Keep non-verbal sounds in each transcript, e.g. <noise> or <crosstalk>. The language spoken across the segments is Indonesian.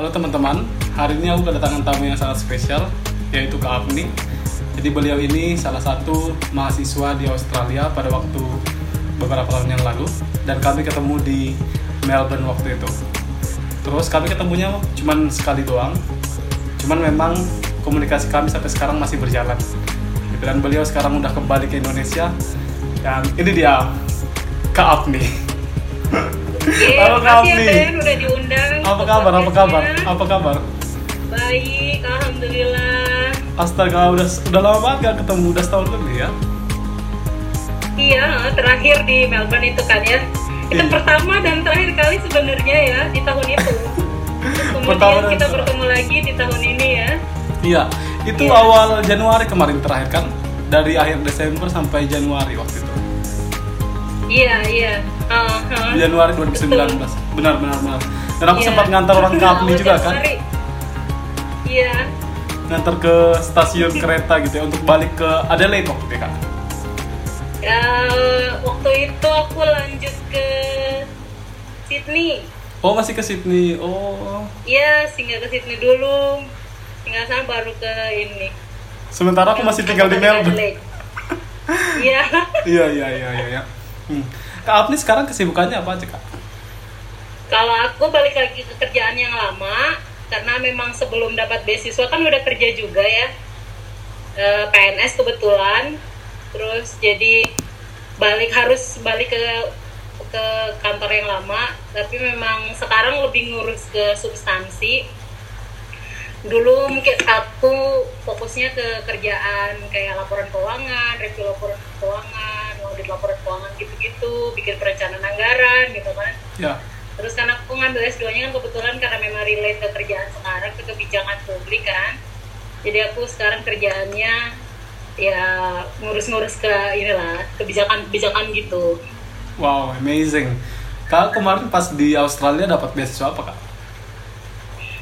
Halo teman-teman, hari ini aku kedatangan tamu yang sangat spesial, yaitu Kak Afni. Jadi beliau ini salah satu mahasiswa di Australia pada waktu beberapa tahun yang lalu, dan kami ketemu di Melbourne waktu itu. Terus kami ketemunya cuman sekali doang, cuman memang komunikasi kami sampai sekarang masih berjalan. Dan beliau sekarang udah kembali ke Indonesia, dan ini dia Kak Afni. Oke, Halo, ya. Ben udah diundang. Apa kabar? Apa kabar? podcastnya. Apa kabar? Baik, alhamdulillah. Astaga, udah udah lama banget gak ketemu, udah setahun lebih ya. Iya, terakhir di Melbourne itu kan ya. Itu Iya. pertama dan terakhir kali sebenarnya ya di tahun itu. <laughs> Pertama Kemudian kita bertemu lagi di tahun ini ya. Iya, itu Iya. awal Januari kemarin terakhir kan? Dari akhir Desember sampai Januari waktu itu. Iya, iya. Ah, ah. Januari 2019. Benar, benar, benar. Dan aku Iya. sempat ngantar orang ke Apni juga kan? Iya. Ngantar ke stasiun kereta gitu ya untuk balik ke Adelaide waktu itu ya, Kak. Eh, waktu itu aku lanjut ke Sydney. Oh, masih ke Sydney. Oh. Iya, singgah ke Sydney dulu. Singgah sana baru ke ini. Sementara aku masih tinggal di Melbourne. <laughs> Iya. Iya, iya, iya, iya, iya. Hmm. Kak Apni sekarang kesibukannya apa aja, Kak? Kalau aku balik lagi ke kerjaan yang lama, karena memang sebelum dapat beasiswa kan udah kerja juga ya. Eh, PNS kebetulan. Terus jadi balik harus balik ke ke kantor yang lama, tapi memang sekarang lebih ngurus ke substansi. Dulu mungkin aku fokusnya ke kerjaan kayak laporan keuangan, review laporan keuangan gitu-gitu, bikin perencanaan anggaran gitu kan. Ya. Terus karena aku ngambil S2-nya kan kebetulan karena memang relate ke kerjaan sekarang, ke kebijakan publik kan. Jadi aku sekarang kerjaannya ya ngurus-ngurus ke inilah, kebijakan-kebijakan gitu. Wow, amazing. Kak kemarin pas di Australia dapat beasiswa apa, Kak?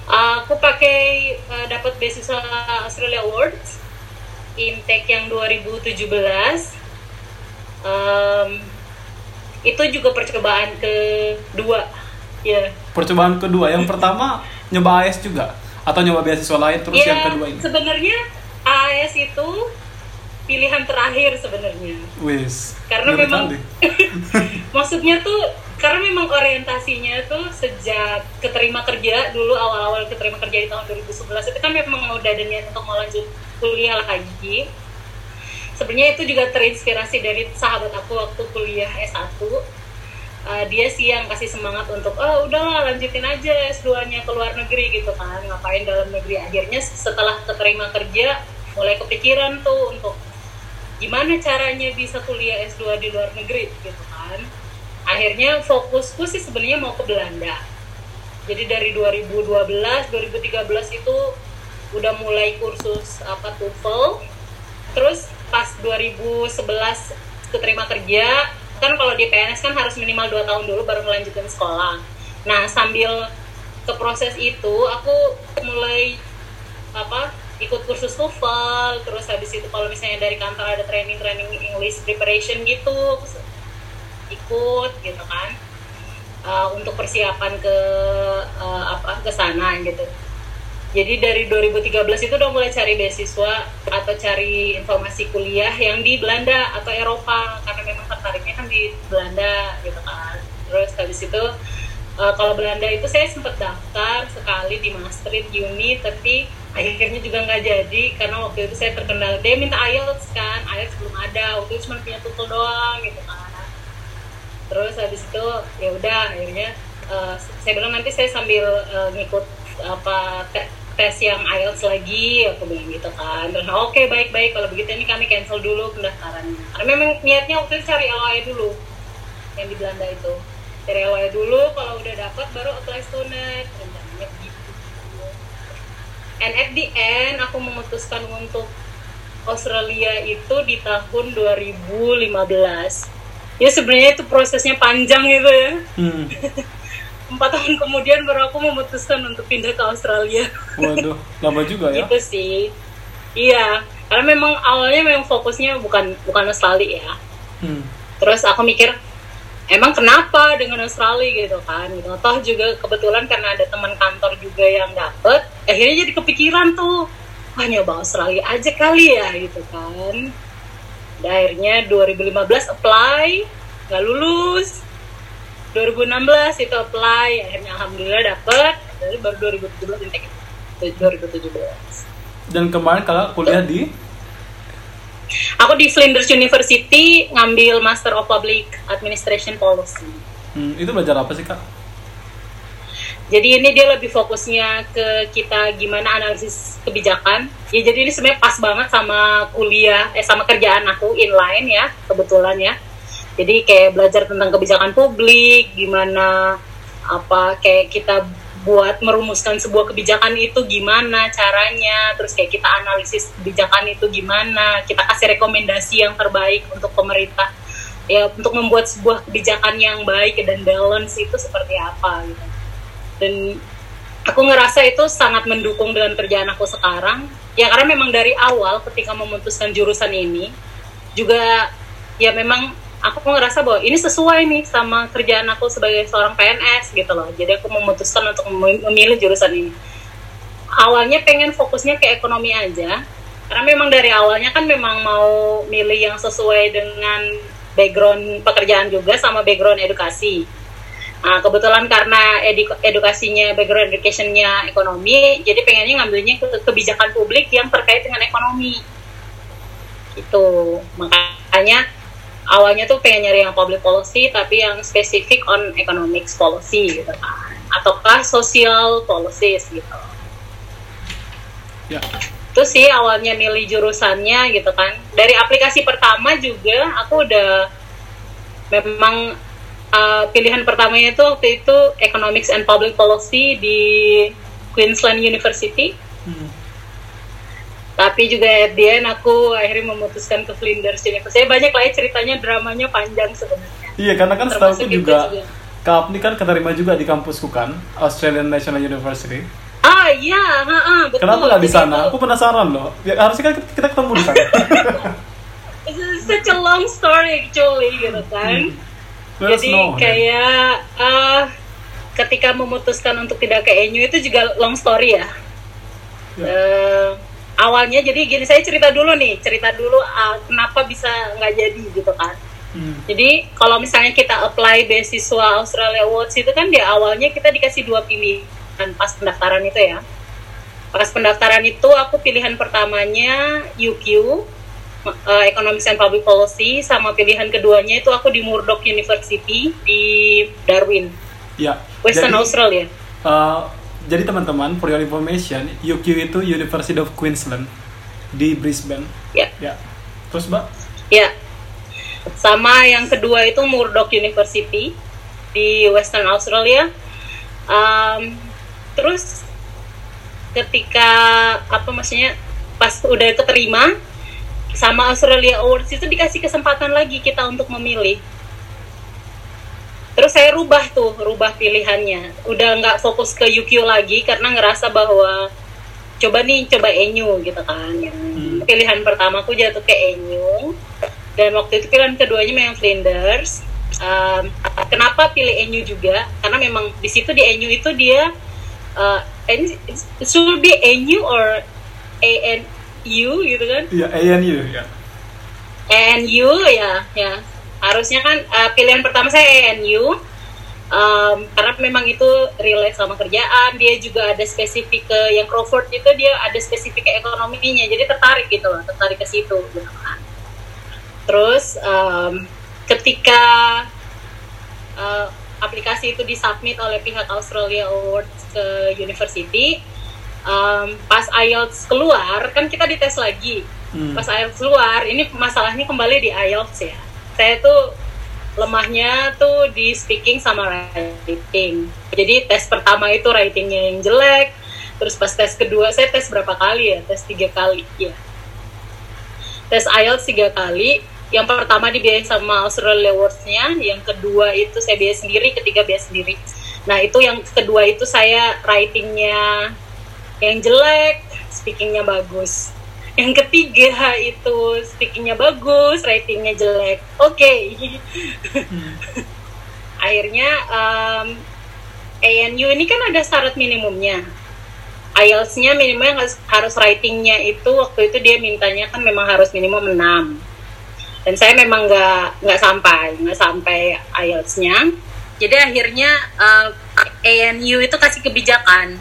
Aku pakai eh, dapat beasiswa Australia Awards intake yang 2017. Em, itu juga percobaan kedua. Ya. Percobaan kedua, yang pertama nyoba AS juga atau nyoba beasiswa lain terus Ya, yang kedua ini. sebenarnya AS itu pilihan terakhir sebenarnya. Wis. Karena memang <laughs> maksudnya tuh karena memang orientasinya tuh sejak keterima kerja dulu awal-awal keterima kerja di tahun 2011 itu kan memang udah ada niat untuk mau lanjut kuliah lagi. Sebenarnya itu juga terinspirasi dari sahabat aku waktu kuliah S1. Uh, dia sih yang kasih semangat untuk oh udahlah lanjutin aja S2-nya ke luar negeri gitu kan. Ngapain dalam negeri? Akhirnya setelah keterima kerja mulai kepikiran tuh untuk gimana caranya bisa kuliah S2 di luar negeri gitu kan. Akhirnya fokusku sih sebenarnya mau ke Belanda. Jadi dari 2012 2013 itu udah mulai kursus apa TOEFL. Terus pas 2011 keterima kerja kan kalau di PNS kan harus minimal 2 tahun dulu baru melanjutkan sekolah. Nah sambil ke proses itu aku mulai apa ikut kursus TOEFL terus habis itu kalau misalnya dari kantor ada training training English preparation gitu ikut gitu kan. Uh, untuk persiapan ke uh, apa ke sana gitu jadi dari 2013 itu udah mulai cari beasiswa atau cari informasi kuliah yang di Belanda atau Eropa karena memang tertariknya kan di Belanda gitu kan. Terus habis itu uh, kalau Belanda itu saya sempat daftar sekali di Maastricht Uni tapi akhirnya juga nggak jadi karena waktu itu saya terkendala. Dia minta IELTS kan IELTS belum ada waktu itu cuma punya tutul doang gitu kan. Terus habis itu ya udah akhirnya uh, saya bilang nanti saya sambil uh, ngikut apa te- tes yang IELTS lagi aku bilang gitu kan. Terus oke baik baik kalau begitu ini kami cancel dulu pendaftarannya. Karena memang niatnya waktu itu cari LOA dulu yang di Belanda itu. Cari LOA dulu kalau udah dapat baru apply student rencananya begitu and at the end aku memutuskan untuk Australia itu di tahun 2015 ya sebenarnya itu prosesnya panjang gitu ya. Hmm. <laughs> empat tahun kemudian baru aku memutuskan untuk pindah ke Australia. Waduh, lama juga ya. gitu sih. Iya karena memang awalnya memang fokusnya bukan bukan Australia ya. Hmm. terus aku mikir emang kenapa dengan Australia? Gitu kan. Gitu. toh juga kebetulan karena ada teman kantor juga yang dapet akhirnya jadi kepikiran tuh wah nyoba Australia aja kali ya gitu kan. Dan akhirnya 2015 apply nggak lulus 2016 itu apply akhirnya alhamdulillah dapet dari baru 2017 intake 2017 dan kemarin kalau kuliah di Aku di Flinders University ngambil Master of Public Administration Policy. Hmm, itu belajar apa sih kak? Jadi ini dia lebih fokusnya ke kita gimana analisis kebijakan. Ya jadi ini sebenarnya pas banget sama kuliah, eh sama kerjaan aku inline ya, kebetulan ya. Jadi kayak belajar tentang kebijakan publik, gimana apa kayak kita buat merumuskan sebuah kebijakan itu gimana caranya terus kayak kita analisis kebijakan itu gimana kita kasih rekomendasi yang terbaik untuk pemerintah. Ya untuk membuat sebuah kebijakan yang baik dan balance itu seperti apa gitu. Dan aku ngerasa itu sangat mendukung dengan kerjaan aku sekarang. Ya karena memang dari awal ketika memutuskan jurusan ini juga ya memang aku ngerasa bahwa ini sesuai nih sama kerjaan aku sebagai seorang PNS gitu loh. Jadi aku memutuskan untuk memilih jurusan ini. Awalnya pengen fokusnya ke ekonomi aja karena memang dari awalnya kan memang mau milih yang sesuai dengan background pekerjaan juga sama background edukasi. Nah, kebetulan karena edu edukasinya, background educationnya ekonomi, jadi pengennya ngambilnya ke kebijakan publik yang terkait dengan ekonomi. Itu makanya awalnya tuh pengen nyari yang public policy tapi yang spesifik on economics policy gitu kan. Ataukah social policies gitu. Ya. itu sih awalnya milih jurusannya gitu kan. Dari aplikasi pertama juga aku udah memang uh, pilihan pertamanya itu waktu itu economics and public policy di Queensland University tapi juga at the end aku akhirnya memutuskan ke Flinders University saya banyak lah ya ceritanya dramanya panjang sebenarnya. Iya karena kan setahu aku juga, juga. Kak ini kan keterima juga di kampusku kan Australian National University. Ah iya ha, ha, betul. Kenapa nggak di sana? aku penasaran loh. Ya, harusnya kan kita ketemu di sana. <laughs> It's such a long story actually gitu kan. Hmm. jadi know, kayak uh, ketika memutuskan untuk tidak ke ENU itu juga long story ya. Yeah. Ya. uh, awalnya jadi gini saya cerita dulu nih cerita dulu uh, kenapa bisa nggak jadi gitu kan. Hmm. jadi kalau misalnya kita apply beasiswa Australia Awards itu kan di awalnya kita dikasih dua pilihan pas pendaftaran itu ya. Pas pendaftaran itu aku pilihan pertamanya UQ uh, Economics and Public Policy sama pilihan keduanya itu aku di Murdoch University di Darwin. Ya Western jadi, Australia. uh, jadi teman-teman for your information UQ itu University of Queensland di Brisbane. Ya. Ya. Terus mbak? Ya. Sama yang kedua itu Murdoch University di Western Australia. Um, terus ketika apa maksudnya pas udah keterima sama Australia Awards itu dikasih kesempatan lagi kita untuk memilih terus saya rubah tuh rubah pilihannya. Udah nggak fokus ke UQ lagi karena ngerasa bahwa coba nih coba ENU gitu kan. Yang hmm. pilihan pertamaku jatuh ke ENU dan waktu itu pilihan keduanya memang Flinders um, kenapa pilih ENU juga? Karena memang di situ di ENU itu dia uh, it should be ENU or ANU gitu kan? Iya ANU ya. ANU ya ya harusnya kan uh, pilihan pertama saya ANU um, karena memang itu relate sama kerjaan. Dia juga ada spesifik ke yang Crawford itu dia ada spesifik ke ekonominya. Jadi tertarik gitu loh tertarik ke situ gitu kan. Terus um, ketika uh, aplikasi itu disubmit oleh pihak Australia Awards ke university um, pas IELTS keluar kan kita dites lagi. Hmm. pas IELTS keluar ini masalahnya kembali di IELTS ya saya tuh lemahnya tuh di speaking sama writing. Jadi tes pertama itu writingnya yang jelek, terus pas tes kedua saya tes berapa kali ya? Tes tiga kali ya. Tes IELTS tiga kali. Yang pertama dibiayai sama Australia Awards-nya, yang kedua itu saya biaya sendiri, ketiga biaya sendiri. Nah itu yang kedua itu saya writingnya yang jelek, speakingnya bagus yang ketiga itu speakingnya bagus ratingnya jelek. Oke. Okay. hmm. akhirnya um, ANU ini kan ada syarat minimumnya. IELTS-nya minimal harus writing-nya itu waktu itu dia mintanya kan memang harus minimum 6 dan saya memang nggak nggak sampai nggak sampai IELTS-nya jadi akhirnya uh, ANU itu kasih kebijakan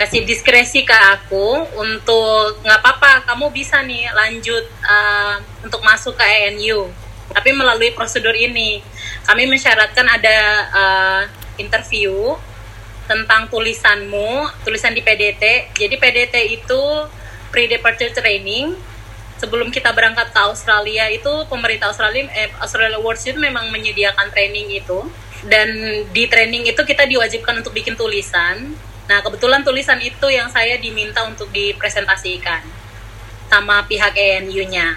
kasih diskresi ke aku untuk nggak apa-apa kamu bisa nih lanjut uh, untuk masuk ke ANU tapi melalui prosedur ini kami mensyaratkan ada uh, interview tentang tulisanmu tulisan di PDT jadi PDT itu pre-departure training. Sebelum kita berangkat ke Australia itu pemerintah Australia eh, Australia Awards itu memang menyediakan training itu. Dan di training itu kita diwajibkan untuk bikin tulisan Nah, kebetulan tulisan itu yang saya diminta untuk dipresentasikan sama pihak ENU-nya.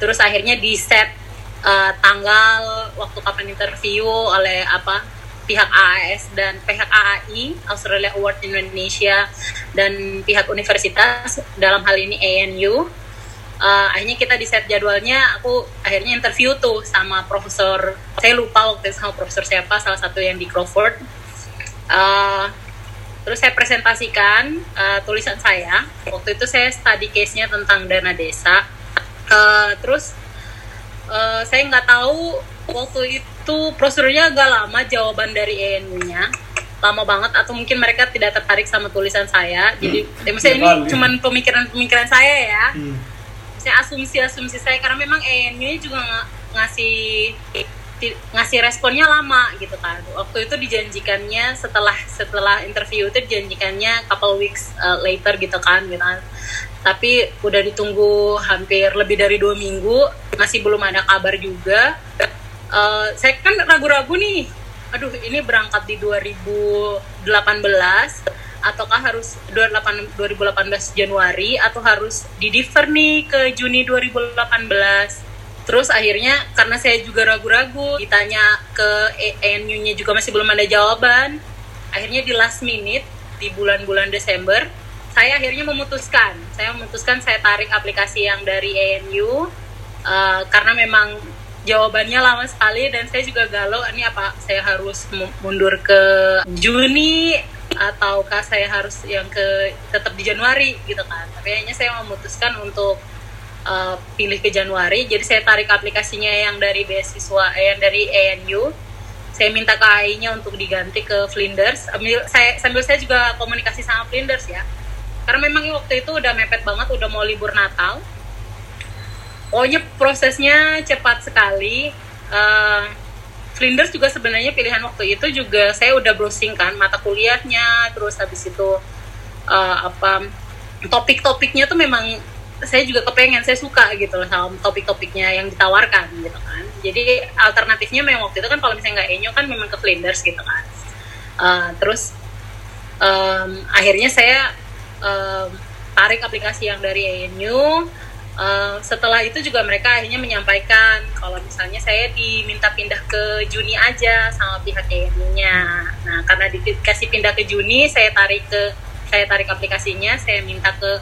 Terus akhirnya di set uh, tanggal waktu kapan interview oleh apa pihak AAS dan pihak AAI Australia Award Indonesia dan pihak universitas dalam hal ini ANU uh, akhirnya kita di set jadwalnya aku akhirnya interview tuh sama profesor saya lupa waktu itu sama profesor siapa salah satu yang di Crawford uh, Terus saya presentasikan uh, tulisan saya. Waktu itu saya study case-nya tentang dana desa. Uh, terus uh, saya nggak tahu waktu itu prosedurnya agak lama jawaban dari ENU-nya lama banget atau mungkin mereka tidak tertarik sama tulisan saya jadi hmm. ya, maksudnya ini kali. cuman pemikiran-pemikiran saya ya hmm. saya asumsi-asumsi saya karena memang ENU-nya juga ng ngasih ngasih responnya lama gitu kan. Waktu itu dijanjikannya setelah setelah interview itu dijanjikannya couple weeks uh, later gitu kan gitu kan. Tapi udah ditunggu hampir lebih dari dua minggu masih belum ada kabar juga. Uh, saya kan ragu-ragu nih aduh ini berangkat di 2018 ataukah harus 2018 Januari atau harus di nih ke Juni 2018 terus akhirnya karena saya juga ragu-ragu ditanya ke ENU-nya juga masih belum ada jawaban. Akhirnya di last minute di bulan-bulan Desember saya akhirnya memutuskan. Saya memutuskan saya tarik aplikasi yang dari ENU uh, karena memang jawabannya lama sekali dan saya juga galau ini apa saya harus mundur ke Juni ataukah saya harus yang ke tetap di Januari? Gitu kan. Tapi akhirnya saya memutuskan untuk uh, pilih ke Januari. Jadi saya tarik aplikasinya yang dari beasiswa eh, yang dari ANU saya minta ke AI-nya untuk diganti ke Flinders. Sambil saya sambil saya juga komunikasi sama Flinders ya. Karena memang waktu itu udah mepet banget udah mau libur Natal. Pokoknya prosesnya cepat sekali. Uh, Flinders juga sebenarnya pilihan waktu itu juga saya udah browsing kan mata kuliahnya terus habis itu uh, apa topik-topiknya tuh memang saya juga kepengen saya suka gitu loh sama topik-topiknya yang ditawarkan gitu kan. Jadi alternatifnya memang waktu itu kan kalau misalnya nggak Enyo kan memang ke Flinders gitu kan. Uh, terus um, akhirnya saya um, tarik aplikasi yang dari ENU uh, setelah itu juga mereka akhirnya menyampaikan kalau misalnya saya diminta pindah ke Juni aja sama pihak ENU-nya nah karena dikasih pindah ke Juni saya tarik ke saya tarik aplikasinya saya minta ke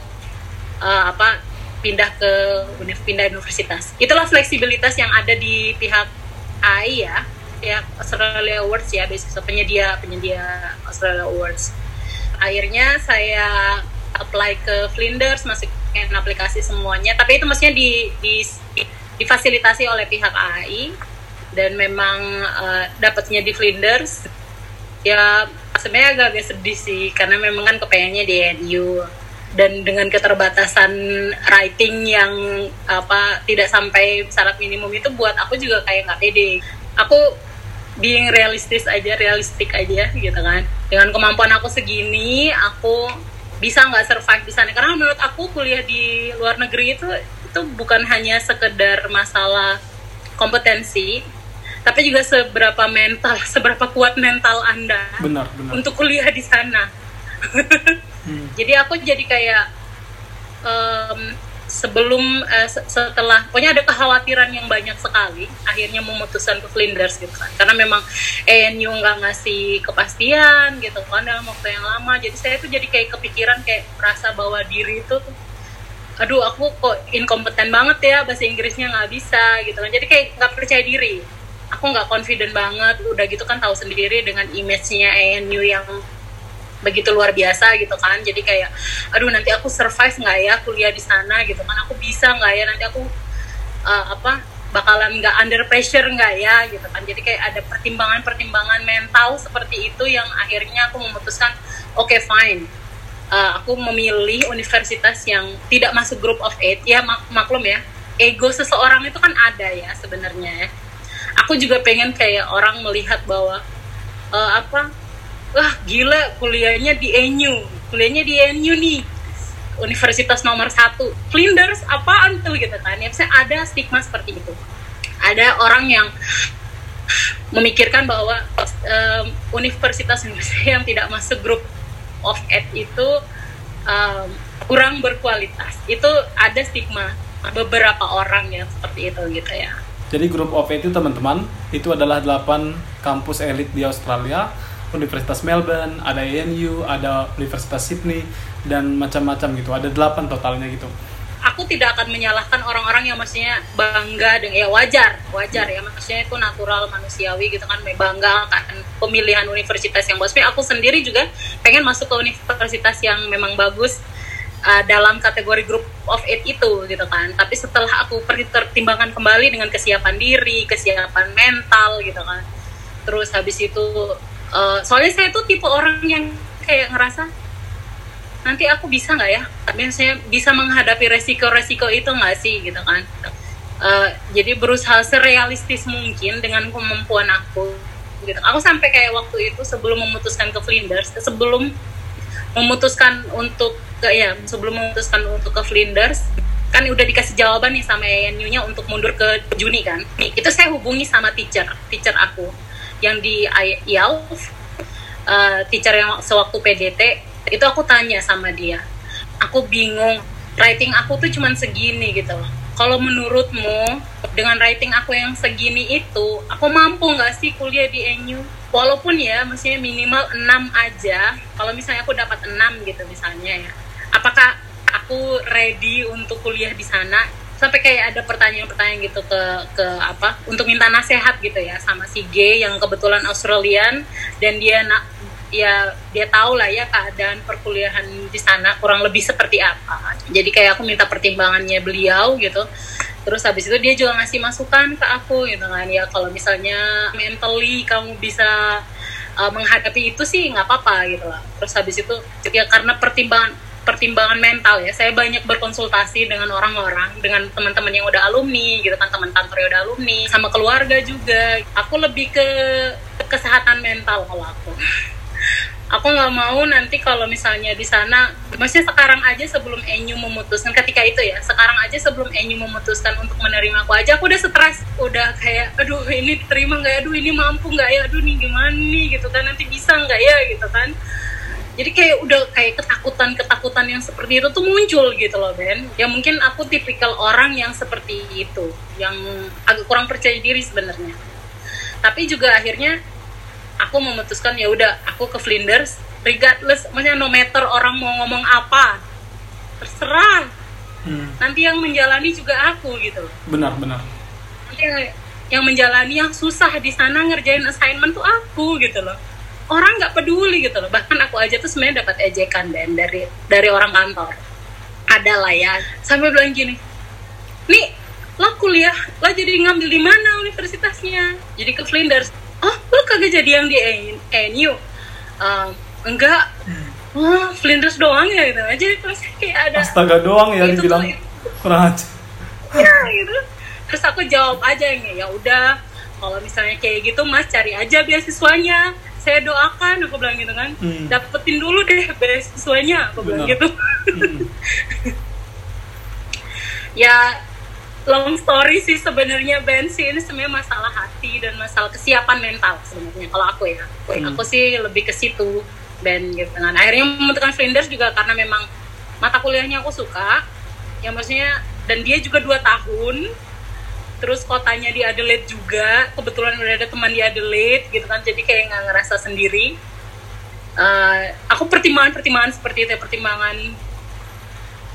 uh, apa pindah ke pindah universitas. Itulah fleksibilitas yang ada di pihak AI ya, pihak Australia Awards ya, beasiswa penyedia penyedia Australia Awards. Akhirnya saya apply ke Flinders, masukin aplikasi semuanya, tapi itu maksudnya di, di, difasilitasi oleh pihak AI dan memang uh, dapatnya di Flinders. Ya sebenarnya agak-agak sedih sih karena memang kan kepengennya di NU dan dengan keterbatasan writing yang apa tidak sampai syarat minimum itu buat aku juga kayak nggak pede. Aku being realistis aja realistik aja gitu kan. Dengan kemampuan aku segini aku bisa nggak survive di sana. Karena menurut aku kuliah di luar negeri itu itu bukan hanya sekedar masalah kompetensi tapi juga seberapa mental <laughs> seberapa kuat mental anda benar, benar. untuk kuliah di sana <laughs> hmm. jadi aku jadi kayak um, sebelum uh, setelah pokoknya ada kekhawatiran yang banyak sekali akhirnya memutuskan ke Flinders gitu kan karena memang ENU nggak ngasih kepastian gitu kan dalam waktu yang lama. Jadi saya tuh jadi kayak kepikiran kayak merasa bahwa diri itu aduh aku kok inkompeten banget ya bahasa Inggrisnya nggak bisa gitu kan. Jadi kayak nggak percaya diri. Aku nggak confident banget udah gitu kan tahu sendiri dengan image-nya ANU yang begitu luar biasa gitu kan. Jadi kayak aduh nanti aku survive nggak ya kuliah di sana? gitu kan. Aku bisa nggak ya? Nanti aku uh, apa bakalan nggak under pressure nggak ya? gitu kan. Jadi kayak ada pertimbangan-pertimbangan mental seperti itu yang akhirnya aku memutuskan oke okay, fine. Uh, aku memilih universitas yang tidak masuk group of eight. Ya mak maklum ya ego seseorang itu kan ada ya sebenarnya ya. Aku juga pengen kayak orang melihat bahwa uh, apa wah gila kuliahnya di NU kuliahnya di NU nih. Universitas nomor satu. Flinders apaan tuh gitu kan. Ya saya ada stigma seperti itu. Ada orang yang memikirkan bahwa um, universitas <laughs> yang tidak masuk grup of eight itu um, kurang berkualitas. Itu ada stigma beberapa orang yang seperti itu gitu ya. Jadi grup of eight itu teman-teman itu adalah delapan kampus elit di Australia Universitas Melbourne, ada ANU, ada Universitas Sydney, dan macam-macam gitu. Ada delapan totalnya gitu. Aku tidak akan menyalahkan orang-orang yang maksudnya bangga dengan ya wajar, wajar ya maksudnya itu natural manusiawi gitu kan bangga kan pemilihan universitas yang bagus. Aku sendiri juga pengen masuk ke universitas yang memang bagus uh, dalam kategori group of eight itu gitu kan. Tapi setelah aku pertimbangkan kembali dengan kesiapan diri, kesiapan mental gitu kan. Terus habis itu uh, soalnya saya tuh tipe orang yang kayak ngerasa nanti aku bisa nggak ya? Tapi saya bisa menghadapi resiko-resiko itu nggak sih gitu kan? Uh, jadi berusaha serealistis mungkin dengan kemampuan aku gitu. Aku sampai kayak waktu itu sebelum memutuskan ke Flinders sebelum memutuskan untuk ke ya sebelum memutuskan untuk ke Flinders kan udah dikasih jawaban nih sama ANU-nya untuk mundur ke Juni kan? Itu saya hubungi sama teacher teacher aku yang di IELTS uh, eh, teacher yang sewaktu PDT itu aku tanya sama dia. Aku bingung writing aku tuh cuman segini gitu kalau menurutmu dengan writing aku yang segini itu aku mampu nggak sih kuliah di NU walaupun ya maksudnya minimal 6 aja. Kalau misalnya aku dapat 6 gitu misalnya ya. Apakah aku ready untuk kuliah di sana sampai kayak ada pertanyaan-pertanyaan gitu ke ke apa untuk minta nasihat gitu ya sama si G yang kebetulan Australian dan dia nak ya dia tahu lah ya keadaan perkuliahan di sana kurang lebih seperti apa. Jadi kayak aku minta pertimbangannya beliau gitu. Terus habis itu dia juga ngasih masukan ke aku gitu kan. Ya kalau misalnya mentally kamu bisa uh, menghadapi itu sih nggak apa-apa gitu lah. Terus habis itu ya karena pertimbangan pertimbangan mental ya. Saya banyak berkonsultasi dengan orang-orang dengan teman-teman yang udah alumni gitu kan teman kantor yang udah alumni sama keluarga juga. Aku lebih ke kesehatan mental kalau aku. <laughs> Aku nggak mau nanti kalau misalnya di sana masih sekarang aja sebelum Enyu memutuskan ketika itu ya sekarang aja sebelum Enyu memutuskan untuk menerima aku aja aku udah stres udah kayak aduh ini terima nggak ya? Aduh ini mampu nggak ya? Aduh nih gimana nih? Gitu kan nanti bisa nggak ya? Gitu kan jadi kayak udah kayak ketakutan ketakutan yang seperti itu tuh muncul gitu loh Ben. Ya mungkin aku tipikal orang yang seperti itu yang agak kurang percaya diri sebenarnya. Tapi juga akhirnya aku memutuskan ya udah aku ke Flinders regardless. Maksudnya no matter orang mau ngomong apa terserah. Hmm. nanti yang menjalani juga aku gitu loh. Benar benar. Nanti yang, yang menjalani yang susah di sana ngerjain assignment tuh aku gitu loh orang nggak peduli gitu loh. Bahkan aku aja tuh sebenarnya dapat ejekan dan dari dari orang kantor. Ada lah ya. Sampai bilang gini nih lo kuliah lo jadi ngambil di mana universitasnya? Jadi ke Flinders. Oh lo kagak jadi yang di NU uh, enggak. Oh Flinders doang ya? Gitu. Aja terus kayak ada astaga doang ya dibilang. kurang aja. Ya gitu. Terus aku jawab aja ya udah kalau misalnya kayak gitu mas cari aja beasiswanya saya doakan aku bilang gitu kan. Hmm. dapetin dulu deh beasiswanya aku bilang gitu. Hmm. <laughs> ya long story sih sebenarnya bensin sebenarnya masalah hati dan masalah kesiapan mental sebenarnya kalau aku ya. Aku, hmm. aku sih lebih ke situ dan gitu kan. Akhirnya membentukkan Flinders juga karena memang mata kuliahnya aku suka. Ya maksudnya dan dia juga dua tahun terus kotanya di Adelaide juga. Kebetulan udah ada teman di Adelaide gitu kan. Jadi kayak nggak ngerasa sendiri. Uh, aku pertimbangan pertimbangan seperti itu ya, pertimbangan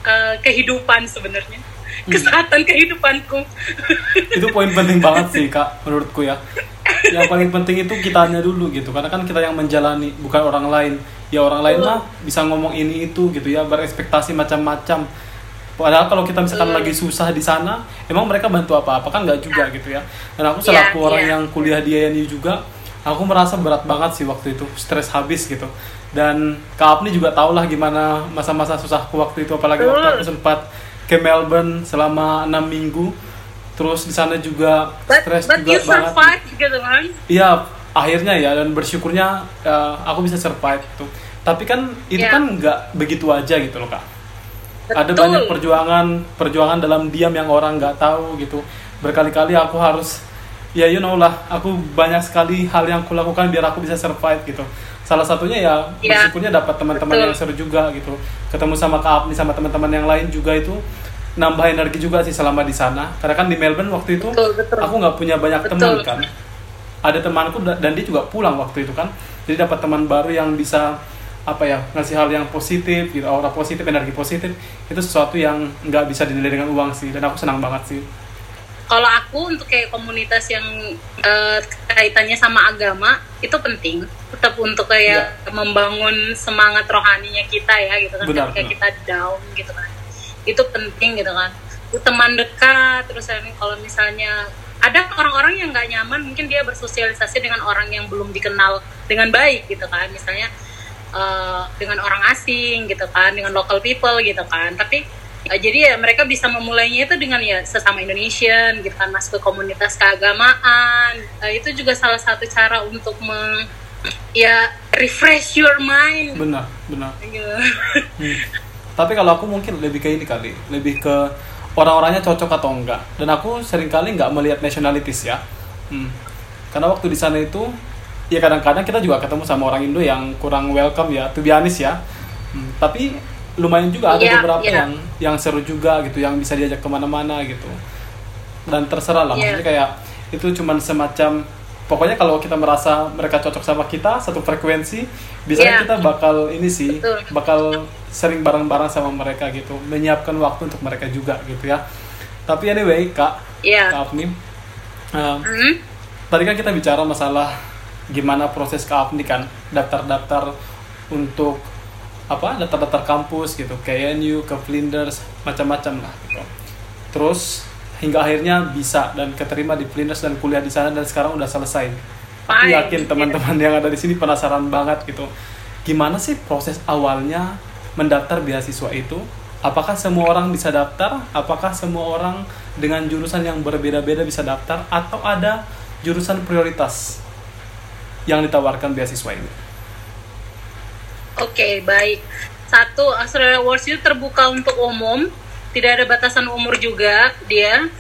uh, kehidupan sebenarnya. Kesehatan kehidupanku. Itu poin penting <laughs> banget sih kak menurutku ya. Yang paling penting itu kitanya dulu gitu. Karena kan kita yang menjalani bukan orang lain. Ya orang lain mah bisa ngomong ini itu gitu ya. Berekspektasi macam-macam padahal kalau kita misalkan lagi susah di sana emang mereka bantu apa-apa kan nggak juga gitu ya dan aku selaku Iya, orang iya. yang kuliah di INU juga aku merasa berat banget sih waktu itu stres habis gitu dan Kak Apni juga tau lah gimana masa-masa susahku waktu itu apalagi waktu aku sempat ke Melbourne selama enam minggu terus di sana juga stres juga you banget gitu kan Iya, akhirnya ya dan bersyukurnya eh, aku bisa survive tuh. Tapi kan itu Iya. kan nggak begitu aja gitu loh kak. Ada Betul. banyak perjuangan, perjuangan dalam diam yang orang nggak tahu gitu. Berkali-kali aku harus, ya you know lah, aku banyak sekali hal yang kulakukan biar aku bisa survive gitu. Salah satunya ya Iya. bersyukurnya dapat teman-teman yang seru juga gitu. Ketemu sama Kak Apni sama teman-teman yang lain juga itu nambah energi juga sih selama di sana. Karena kan di Melbourne waktu itu Betul, betul. aku nggak punya banyak Betul. teman kan ada temanku da- dan dia juga pulang waktu itu kan jadi dapat teman baru yang bisa apa ya ngasih hal yang positif gitu aura positif energi positif itu sesuatu yang nggak bisa dinilai dengan uang sih dan aku senang banget sih. Kalau aku untuk kayak komunitas yang eh, kaitannya sama agama itu penting. Tetap untuk kayak membangun semangat rohaninya kita ya gitu kan. Benar, ketika benar. kita down gitu kan. Itu penting gitu kan. Itu teman dekat terus kalau misalnya ada orang-orang yang nggak nyaman mungkin dia bersosialisasi dengan orang yang belum dikenal dengan baik gitu kan. Misalnya eh, dengan orang asing gitu kan dengan local people gitu kan tapi eh, jadi ya mereka bisa memulainya itu dengan ya sesama Indonesian gitu kan masuk ke komunitas keagamaan Eh, itu juga salah satu cara untuk meng ya refresh your mind benar benar gitu. Hmm. Tapi kalau aku mungkin lebih ke ini kali, lebih ke orang-orangnya cocok atau enggak. Dan aku sering kali nggak melihat nationalities ya. Hmm. Karena waktu di sana itu, ya kadang-kadang kita juga ketemu sama orang Indo yang kurang welcome ya, to be honest ya. Hmm. Tapi lumayan juga ada Iya, beberapa iya. yang yang seru juga gitu, yang bisa diajak ke mana-mana gitu. Dan terserah lah, Iya. maksudnya kayak itu cuman semacam pokoknya kalau kita merasa mereka cocok sama kita satu frekuensi biasanya Iya. kita bakal ini sih Betul. bakal sering bareng-bareng sama mereka gitu menyiapkan waktu untuk mereka juga gitu ya tapi anyway kak Iya. kak Apni um, Hmm? tadi kan kita bicara masalah gimana proses kak Apni kan daftar-daftar untuk apa daftar-daftar kampus gitu. Ke NU ke Flinders macam-macam lah gitu. Terus hingga akhirnya bisa dan keterima di Flinders dan kuliah di sana dan sekarang udah selesai. Aku yakin teman-teman yang ada di sini penasaran banget gitu. Gimana sih proses awalnya mendaftar beasiswa itu? Apakah semua orang bisa daftar? Apakah semua orang dengan jurusan yang berbeda-beda bisa daftar? Atau ada jurusan prioritas yang ditawarkan beasiswa ini Oke, baik. Satu, Australia Awards itu terbuka untuk umum, tidak ada batasan umur juga dia.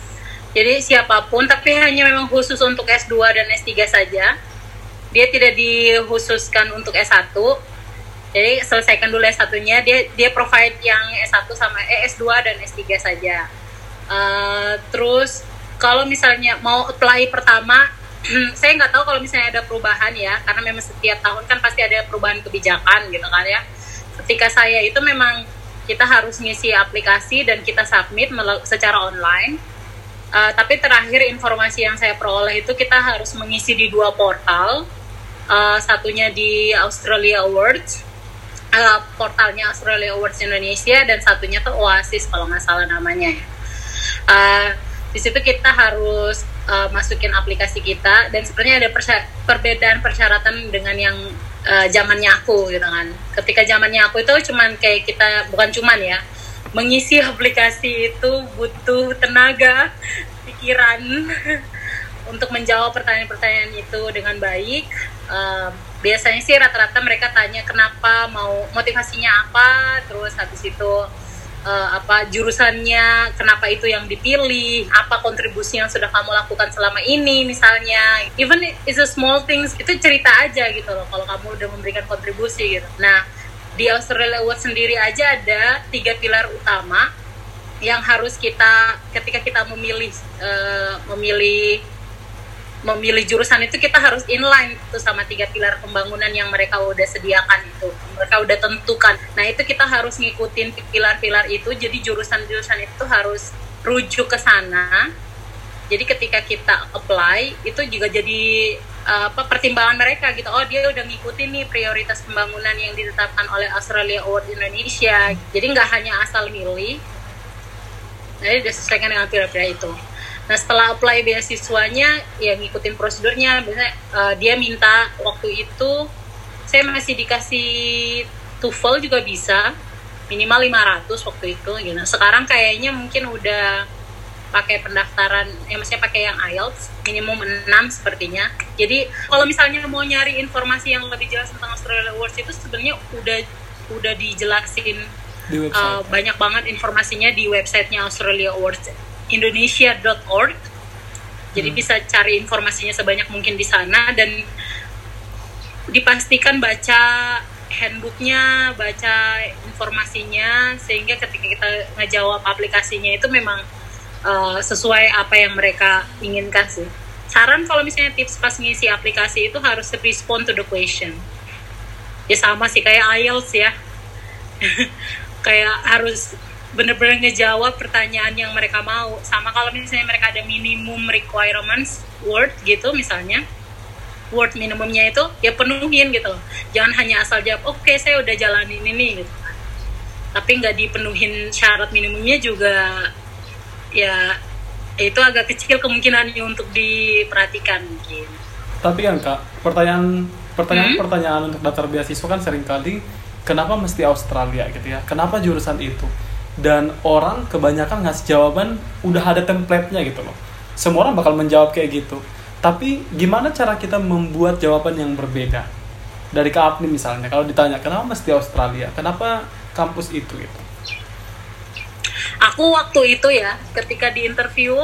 Jadi siapa pun, tapi hanya memang khusus untuk S2 dan S3 saja. Dia tidak dikhususkan untuk S1. Jadi selesaikan dulu S1-nya, dia dia provide yang S1 sama eh, S2 dan S3 saja. Eh, terus kalau misalnya mau apply pertama, <clears throat> saya nggak tahu kalau misalnya ada perubahan ya, karena memang setiap tahun kan pasti ada perubahan kebijakan gitu kan ya. Ketika saya itu memang kita harus ngisi aplikasi dan kita submit secara online. Uh, tapi terakhir informasi yang saya peroleh itu kita harus mengisi di dua portal. Uh, satunya di Australia Awards, uh, portalnya Australia Awards Indonesia dan satunya tuh Oasis kalau nggak salah namanya. ya. Uh, di situ kita harus uh, masukin aplikasi kita dan sebenarnya ada perbedaan persyaratan dengan yang uh, zamannya aku gitu kan. Ketika zamannya aku itu cuman kayak kita bukan cuman ya mengisi <laughs> aplikasi itu butuh tenaga, pikiran <laughs> untuk menjawab pertanyaan-pertanyaan itu dengan baik. Um, biasanya sih rata-rata mereka tanya kenapa mau motivasinya apa, terus habis itu uh, apa jurusannya, kenapa itu yang dipilih, apa kontribusi yang sudah kamu lakukan selama ini misalnya. Even it's a small things itu cerita aja gitu loh kalau kamu udah memberikan kontribusi gitu. Nah, di Australia Awards sendiri aja ada tiga pilar utama yang harus kita ketika kita memilih uh, memilih memilih jurusan itu kita harus inline tuh sama tiga pilar pembangunan yang mereka udah sediakan itu. Mereka udah tentukan. Nah itu kita harus ngikutin pilar-pilar itu. Jadi jurusan-jurusan itu harus rujuk ke sana. Jadi ketika kita apply itu juga jadi uh, apa pertimbangan mereka gitu. Oh dia udah ngikutin nih prioritas pembangunan yang ditetapkan oleh Australia Award Indonesia. Jadi nggak hanya asal milih jadi disesuaikan dengan pira-pira itu nah setelah apply beasiswanya ya ngikutin prosedurnya biasanya uh, dia minta waktu itu saya masih dikasih TOEFL juga bisa minimal 500 waktu itu gitu. Sekarang kayaknya mungkin udah pakai pendaftaran ya maksudnya pakai yang IELTS minimum 6 sepertinya. Jadi kalau misalnya mau nyari informasi yang lebih jelas tentang Australia Awards itu sebenarnya udah udah dijelasin di uh, banyak banget informasinya di websitenya Australia Awards Indonesia.org. Jadi hmm. bisa cari informasinya sebanyak mungkin di sana dan dipastikan baca handbooknya, baca informasinya, sehingga ketika kita ngejawab aplikasinya itu memang uh, sesuai apa yang mereka inginkan sih. Saran kalau misalnya tips pas ngisi aplikasi itu harus respond to the question. Ya sama sih kayak IELTS ya. <laughs> kayak harus bener-bener ngejawab pertanyaan yang mereka mau. Sama kalau misalnya mereka ada minimum requirements word gitu misalnya word minimumnya itu ya penuhin gitu loh. Jangan hanya asal jawab oke okay, saya udah jalanin ini gitu kan. Tapi nggak dipenuhin syarat minimumnya juga ya itu agak kecil kemungkinannya untuk diperhatikan mungkin. Tapi kan kak pertanyaan pertanyaan hmm? pertanyaan untuk daftar beasiswa kan sering kali kenapa mesti Australia gitu ya? Kenapa jurusan itu dan orang kebanyakan ngasih jawaban udah ada template-nya gitu loh. Semua orang bakal menjawab kayak gitu. Tapi gimana cara kita membuat jawaban yang berbeda? Dari Kak Apni misalnya kalau ditanya kenapa mesti Australia? Kenapa kampus itu? gitu. Aku waktu itu ya ketika di interview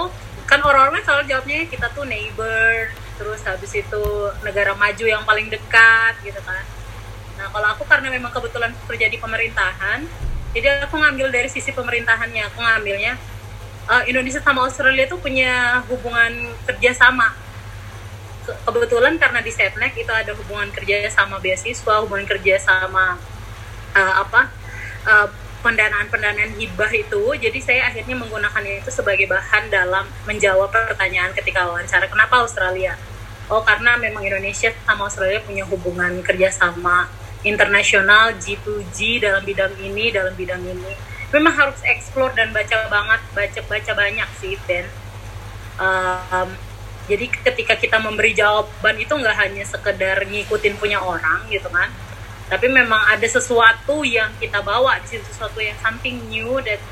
kan orang-orang selalu jawabnya kita tuh neighbor terus habis itu negara maju yang paling dekat gitu kan. Nah kalau aku karena memang kebetulan kerja di pemerintahan jadi aku ngambil dari sisi pemerintahannya aku ngambilnya uh, Indonesia sama Australia tuh punya hubungan kerjasama kebetulan karena di Setnek itu ada hubungan kerja sama beasiswa, hubungan kerja sama uh, apa uh, pendanaan-pendanaan hibah itu. Jadi saya akhirnya menggunakannya itu sebagai bahan dalam menjawab pertanyaan ketika wawancara. Kenapa Australia? Oh karena memang Indonesia sama Australia punya hubungan kerjasama internasional G2G dalam bidang ini, dalam bidang ini. Memang harus explore dan baca banget, baca baca banyak sih Ben. Um, jadi ketika kita memberi jawaban itu nggak hanya sekedar ngikutin punya orang gitu kan tapi memang ada sesuatu yang kita bawa sesuatu yang something new that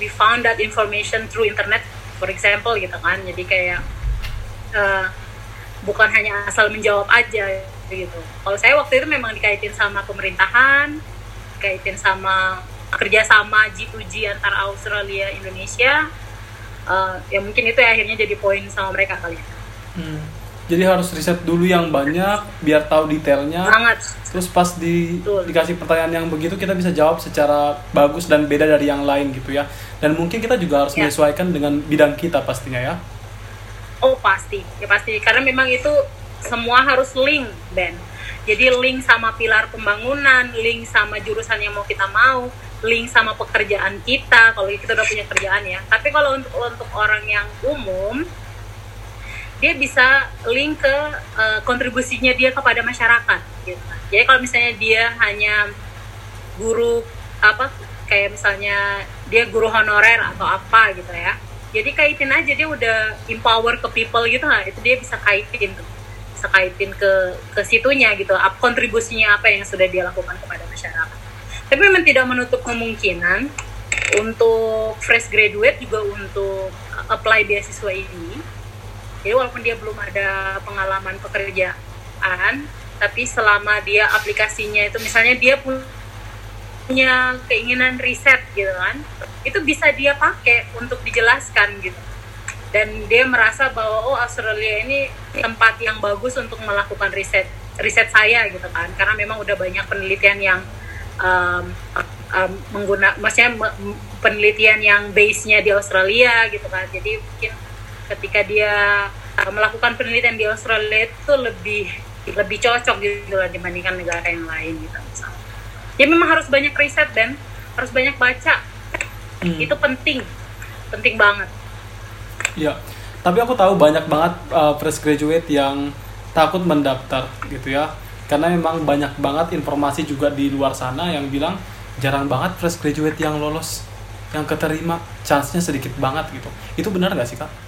we found that information through internet for example gitu kan jadi kayak uh, bukan hanya asal menjawab aja gitu kalau saya waktu itu memang dikaitin sama pemerintahan dikaitin sama kerjasama G2G antara Australia Indonesia uh, ya mungkin itu ya akhirnya jadi poin sama mereka kali ya. Hmm. Jadi harus riset dulu yang banyak biar tahu detailnya. Sangat. Terus pas di Betul. dikasih pertanyaan yang begitu kita bisa jawab secara bagus dan beda dari yang lain gitu ya. Dan mungkin kita juga harus ya. menyesuaikan dengan bidang kita pastinya ya. Oh pasti, ya pasti karena memang itu semua harus link Ben. Jadi link sama pilar pembangunan, link sama jurusan yang mau kita mau, link sama pekerjaan kita. Kalau kita udah punya kerjaan ya. Tapi kalau untuk untuk orang yang umum dia bisa link ke uh, kontribusinya dia kepada masyarakat gitu. Jadi kalau misalnya dia hanya guru apa kayak misalnya dia guru honorer atau apa gitu ya. Jadi kaitin aja dia udah empower ke people gitu lah itu dia bisa kaitin tuh bisa kaitin ke ke situnya gitu apa kontribusinya apa yang sudah dia lakukan kepada masyarakat. Tapi memang tidak menutup kemungkinan untuk fresh graduate juga untuk apply beasiswa ini. Jadi walaupun dia belum ada pengalaman pekerjaan tapi selama dia aplikasinya itu misalnya dia punya keinginan riset gitu kan itu bisa dia pakai untuk dijelaskan gitu dan dia merasa bahwa oh Australia ini tempat yang bagus untuk melakukan riset riset saya gitu kan. Karena memang udah banyak penelitian yang um, um, mengguna maksudnya penelitian yang base-nya di Australia gitu kan. Jadi mungkin ketika dia uh, melakukan penelitian di Australia itu lebih lebih cocok gitu lah dibandingkan negara yang lain gitu misalnya. Ya memang harus banyak riset dan harus banyak baca. Hmm. itu penting. Penting banget Ya, tapi aku tahu banyak banget uh, fresh graduate yang takut mendaftar gitu ya. Karena memang banyak banget informasi juga di luar sana yang bilang jarang banget fresh graduate yang lolos, yang keterima, chance-nya sedikit banget gitu. Itu benar nggak sih kak?